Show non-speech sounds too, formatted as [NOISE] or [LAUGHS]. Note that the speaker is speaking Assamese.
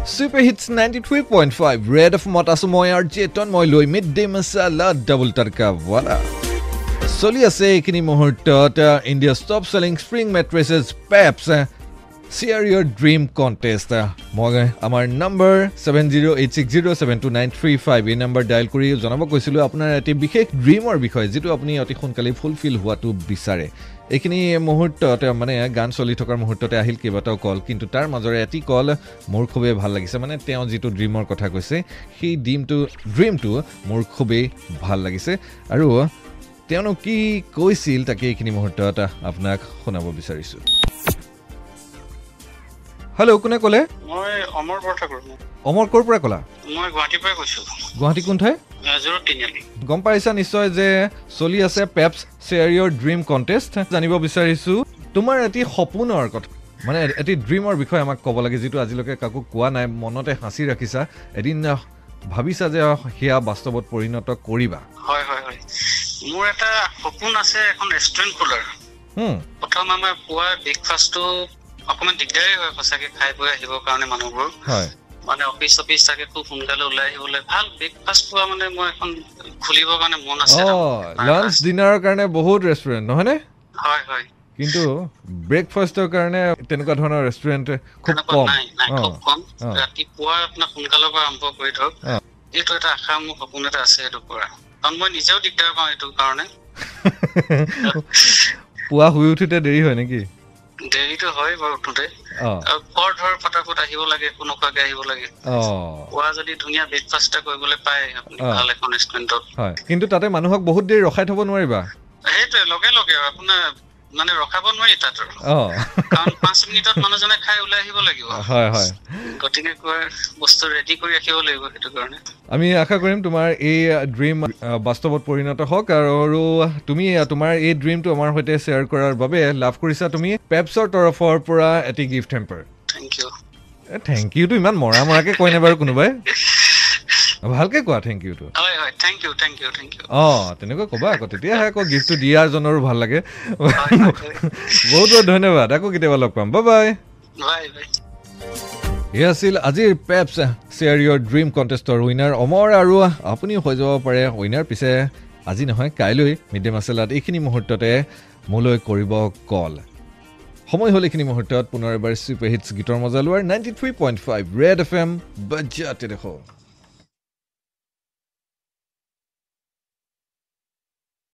Super hits ninety three point five red F মত আছো মই আৰু চেতন মই লৈ mid day masala double tadka wala চলি আছে এইখিনি মুহূৰ্তত India top selling spring mattresses Peps share your dream contest মই আমাৰ number seven zero' eight six zero' seven two nine three five এই নম্বৰ ডায়েল কৰি জনাব কৈছিলোঁ আপোনাৰ এটি বিশেষ ড্ৰিমৰ বিষয়ে যিটো আপুনি অতি সোনকালে ফুলফিল হোৱাটো বিচাৰে এইখিনি মুহূৰ্তত মানে গান চলি থকাৰ মুহূৰ্ততে আহিল কেইবাটাও কল কিন্তু তাৰ মাজৰে এটি কল মোৰ খুবেই ভাল লাগিছে। মানে তেওঁ যিটো ড্ৰিমৰ কথা কৈছে সেই ড্ৰিমটো ড্ৰিমটো মোৰ খুবেই ভাল লাগিছে। আৰু তেওঁনো কি কৈছিল তাকে এইখিনি মুহূৰ্তত আপোনাক শুনাব বিচাৰিছোঁ। হেল্ল' কোনে ক'লে? মই অমৰ বৰঠাকুৰ অমৰ ক'ৰ পৰা ক'লা? মই গুৱাহাটীৰ পৰাই কৈছো। গুৱাহাটী কোন ঠাই গম পাইছা নিশ্চয় যে চলি আছে Pepsi share your dream contest. জানিব বিচাৰিছোঁ তোমাৰ এটি সপোনৰ কথা। মানে এটি ড্ৰিমৰ বিষয়ে আমাক ক'ব লাগে যিটো আজিলৈকে কাকো কোৱা নাই মনতে সাঁচি ৰাখিছা। এদিন ভাবিছা যে সেয়া বাস্তৱত পৰিণত কৰিবা। হয় হয় হয়। মোৰ এটা সপোন আছে এখন ৰেষ্টুৰেণ্ট খোলাৰ। প্ৰথম আমাৰ পুৱা ব্ৰেকফাষ্টটো অকণমান দিগদাৰেই হয় সঁচাকে খাই বৈ আহিবৰ কাৰণে মানুহবোৰ। মানে অফিচ চফিচ থাকে খুব সোনকালে ওলাই আহিবলৈ ভাল। ব্ৰেকফাষ্ট পোৱা মানে মই এখন খুলিবৰ কাৰণে মন আছে লাঞ্চ ডিনাৰৰ কাৰণে বহুত ৰেষ্টুৰেণ্ট নহয়নে? হয় হয়। কিন্তু ব্ৰেকফাষ্টৰ কাৰণে তেনেকুৱা ধৰণৰ ৰেষ্টুৰেণ্ট খুব কম। নাই নাই অঁ খুব কম। ৰাতিপুৱা আপোনাৰ সোনকালৰ পৰা আৰম্ভ কৰি ধৰক। এইটো এটা আশা মোৰ সপোন এটা আছে সেইটো পৰা। কাৰণ মই নিজেও দিগদাৰ পাওঁ এইটো কাৰণে। [LAUGHS] পুৱা শুই উঠোতে দেৰি হয় নেকি? দেৰিটো হয় বাৰু উঠোতে। খৰ ধৰ ফটাফট আহিব লাগে একো নোখোৱাকে আহিব লাগে। পুৱা যদি ধুনীয়া ব্ৰেকফাষ্ট এটা কৰিবলৈ পায় আপুনি। ভাল এখন ৰেষ্টুৰেণ্টত কিন্তু তাতে মানুহক বহুত দেৰি ৰখাই থ'ব নোৱাৰিবা। সেইটোৱে লগে লগে আপোনাৰ মানে ৰখাব নোৱাৰি তাত কাৰণ পাঁচ মিনিটত মানুহজনে খাই ওলাই আহিব লাগিব। হয় হয়। গতিকে বস্তু ৰেডি কৰি ৰাখিব লাগিব সেইটো কাৰণে। আমি আশা কৰিম তোমাৰ এই ড্ৰিম বাস্তৱত পৰিণত হওক আৰু তুমি তোমাৰ এই ড্ৰিমটো আমাৰ সৈতে শ্বেয়াৰ কৰাৰ বাবে লাভ কৰিছা তুমি পেপছৰ তৰফৰ পৰা এটি gift hamper thank you thank ইউটো ইমান মৰা মৰাকে কয়নে বাৰু কোনোবাই? [LAUGHS] ভালকে কোৱা থেংক ইউটো অঁ তেনেকৈ ক'বা আকৌ তেতিয়াহে আকৌ গিফ্টটো দিয়াজনৰো ভাল লাগে। বহুত বহুত ধন্যবাদ আকৌ কেতিয়াবা লগ পাম। বাই এই আছিল আজিৰ পেপছ শ্বেয়াৰ ইয়ৰ ড্ৰিম কণ্টেষ্টৰ উইনাৰ অমৰ আৰু আপুনিও হৈ যাব পাৰে উইনাৰ পিছে। আজি নহয় কাইলৈ মিড ডে মাছেলাত এইখিনি মুহূৰ্ততে মোলৈ কৰিব কল সময় হ'ল এইখিনি মুহূৰ্তত পুনৰ এবাৰ ছুপাৰ হিটছ গীতৰ মজা লোৱাৰ ninety three point five red F M বাজ্যাতে দেখোঁ।